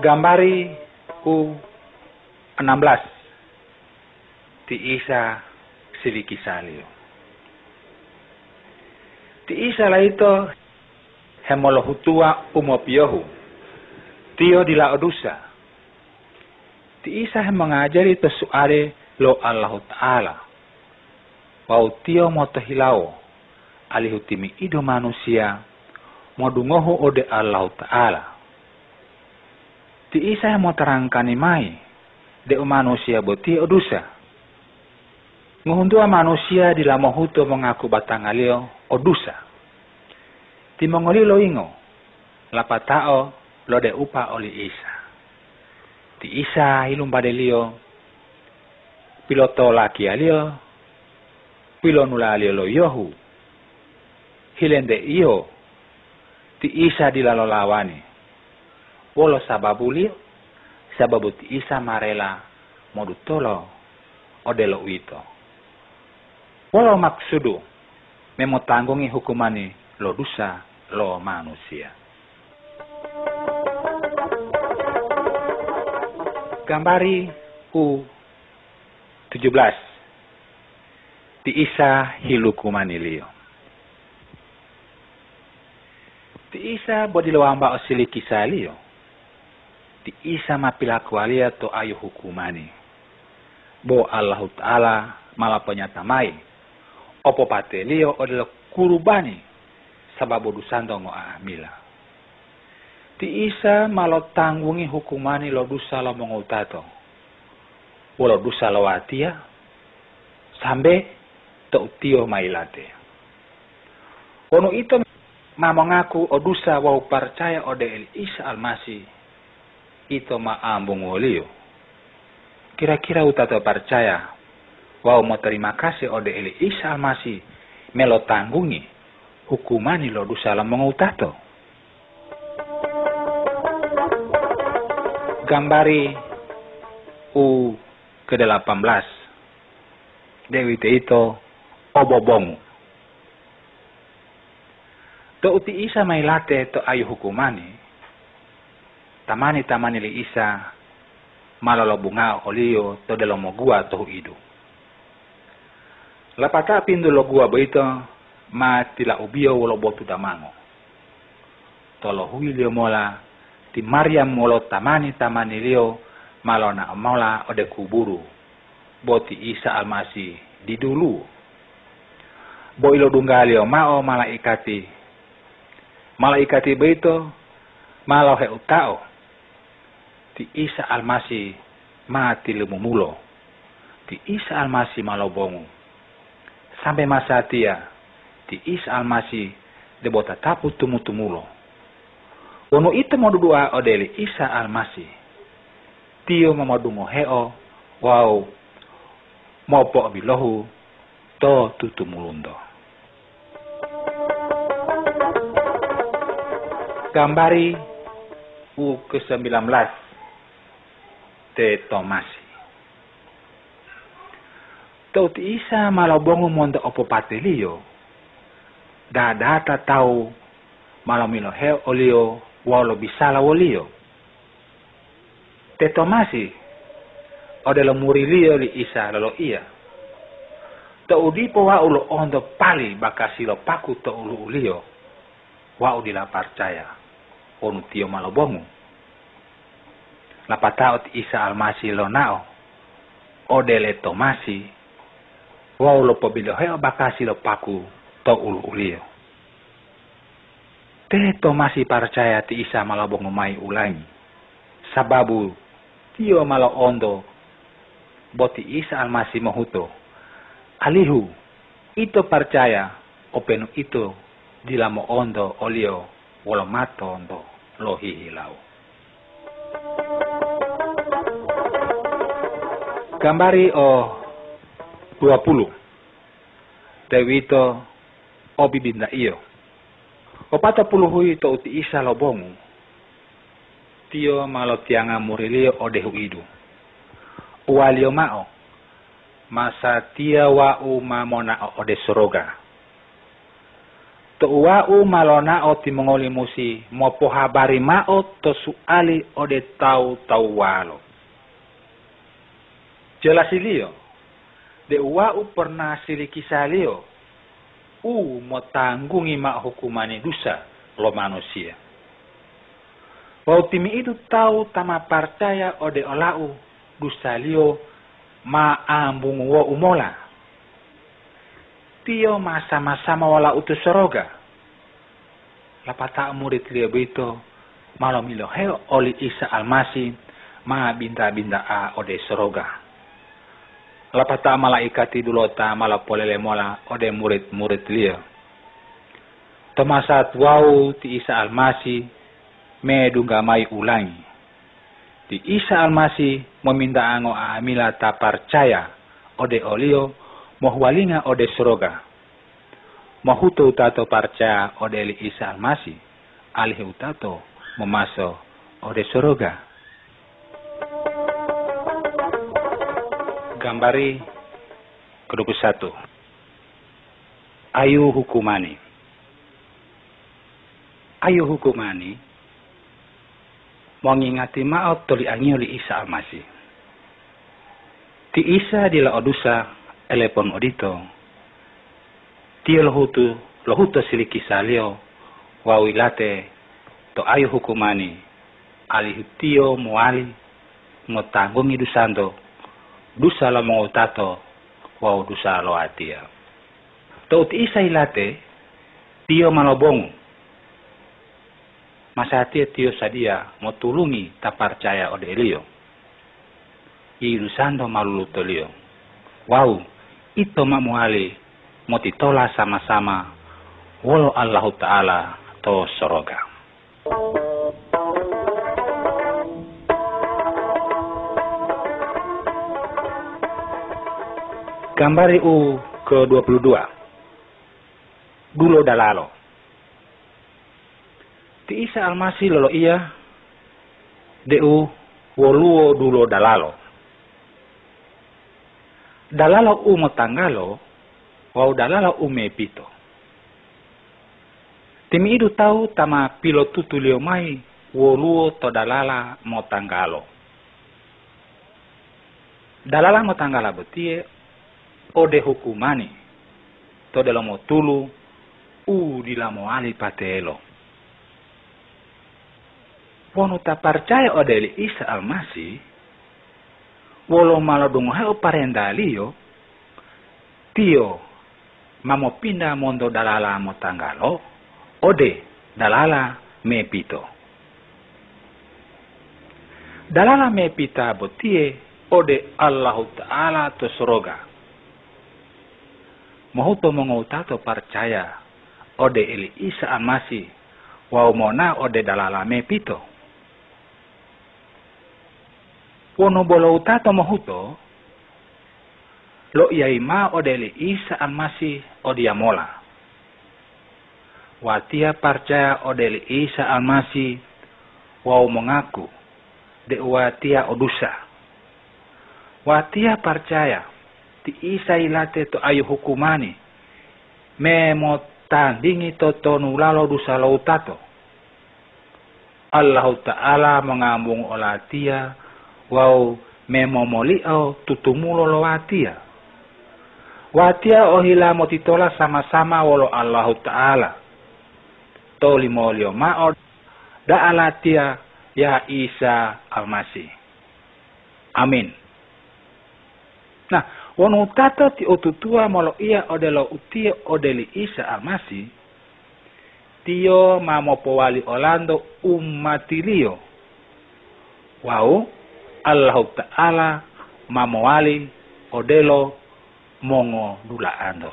Gambari U 16 Ti Isa Silikisalio Ti Isa laito hemolohutua umopiohu Tio di Laodusa Ti Isa hem mengajari tesuare lo Allah Ta'ala. Wau tio motohilao. Alihutimi ido manusia. Modungohu ode Allah Ta'ala Ti isa mo terangkan mai de manusia boti odusa. Nguhuntua manusia di lamo huto mengaku batang alio odusa. Ti mongoli lo ingo, lapatao lo de upa oli isa. Ti isa ilum lio, piloto laki alio, pilonula alio lo yohu. Hilende iyo, ti isa di lawani Wolo sababu li sababu ti isa marela modu tolo odelo uito. Wolo maksudu memo tanggungi hukumani lo dosa lo manusia. Gambari U 17 Ti isa hilukumani liyo. Ti isa bodilo amba osili kisah ti isa mapilaku alia to ayu hukumani. Bo Allah Ta'ala malah penyatamai. Opo patelio adalah kurubani sababu dusando ngo amila. Ti isa malo tanggungi hukumani lo dusa lo mengutato. Walo dusa lo atia sambe to tio mailate. Kono itu ngaku odusa wau percaya ode el Isa almasih ito maambung olio. Kira-kira utato percaya, wow mau terima kasih ode eli Isa Almasih melo tanggungi hukumani lo dosa mengutato. Gambari U ke-18 Dewi te itu obobongu. To uti isa mailate to ayu hukumani tamani tamani li isa malolo bunga olio to de lomo gua to idu. Lapata pindu lo gua beito ma tila ubio wolo botu damango tolo huilio mola ti Maryam molo tamani tamani lio malona mola ode kuburu. Boti Isa almasi di dulu. Bo ilo dungalio mao malaikati malaikati beito malo he utao ti Isa almasi mati lemumulo. Ti Isa almasi malobongu. Sampai masa tia, ti Isa almasi debota tapu tumu-tumulo. Wono itu mau dua odeli Isa almasi. Tio mamadungo heo, wow, mopo bilohu, to tutumulundo. Gambari U ke-19 te Tomasi. Tau ti isa malabongo mondo opo patelio. Da data tau malamilo he olio walo bisala wolio. Te Tomasi odelo murilio li isa lalo iya. To udipo wa ulo ondo pali bakasilo paku to ulu ulio. Wa udila percaya. Onu tio malabongo lapataot isa almasi lo nao? Odele tomasi. Wau lo pobilo heo bakasi lo paku to ulu ulio. Te tomasi percaya ti isa malabong umay ulangi. Sababu tio malo ondo boti isa almasi mohuto. Alihu ito percaya openu ito dilamo ondo olio wolo mato ondo lo hihilau Gambari o 20. Dewito o bibinda iyo. O pata puluhui to uti isa lobongu. Tio malo tianga murilio o dehu idu. Uwalio mao. Masa tia wa u mamona o de soroga. to u malona o ti mongoli musi mo po habari mao to suali o de tau tau walo. Jelas ilio. De u pernah siliki salio. U mo tanggungi mak hukumani dosa lo manusia. Wau timi itu tahu tama percaya ode olau dosa lio ma ambung wo umola tio sama-sama wala utus soroga. Lapata murid liya bito, malam ilo heo oli Isa almasi, ma binda-binda a ode soroga. Lapata malaikati dulota mala polele mola ode murid-murid liya. Tomasat wau ti Isa almasi, me dunga mai ulangi. Di Isa almasi meminta ango amila ta percaya ode olio mohwalinga ode soroga. Mohuto utato parca ode li Isa almasi, alih utato memaso ode soroga. Gambari kedua satu. Ayu hukumani. Ayu hukumani mengingati maot toli oli Isa almasi. Ti Isa dila odusa elepon odito. Tio lohutu, lohuto siliki salio, wawilate, to ayo hukumani, ali tio muali, ngotanggungi dusando, dusa lo mongotato, wau dusa lo atia. To uti isa ilate, tio malobongu, Masatia tio sadia mo tulungi ta percaya ode elio. I dusando maluluto lio. Wow, ito mamuali motitola sama-sama walo Allah Ta'ala to soroga. Gambari U ke-22 Dulo Dalalo Ti Isa Almasi lolo iya DU Woluo Dulo Dalalo dalala umo tangalo wau dalala ume pito. Timi idu tau tama pilo tutulio mai woluo to dalala mo tangalo. Dalala mo tangala betie ode hukumani to delo mo tulu u dilamo ali patelo. Wono ta percaya ode li Isa Almasih wolo malo dungo heo parendalio, tio mamo pinda mondo dalala mo tangalo, ode dalala me pito. Dalala me pita botie ode Allah Ta'ala to mongotato percaya ode ili Isa amasi wau mona ode dalala me pito. Wono bolo utato mohuto, lo ma odeli Isa almasi odiamola. Watia percaya odeli Isa almasi wau mengaku de watia odusa. Watia percaya ti Isa ilate to ayu hukumani me mo tandingi to tonu lalo dusa lo utato. Allah Ta'ala mengambung olatia wau memomoli au tutumulo lo watia. Watia o hila motitola sama-sama walo Allah Ta'ala. Toli molio mao da alatia ya Isa Almasih. Amin. Nah, wonu tata ti otutua molo ia odelo utia odeli Isa Almasih. Tio mamo powali olando umatilio. Wow, Allah Ta'ala mamawali odelo mongo dula ando.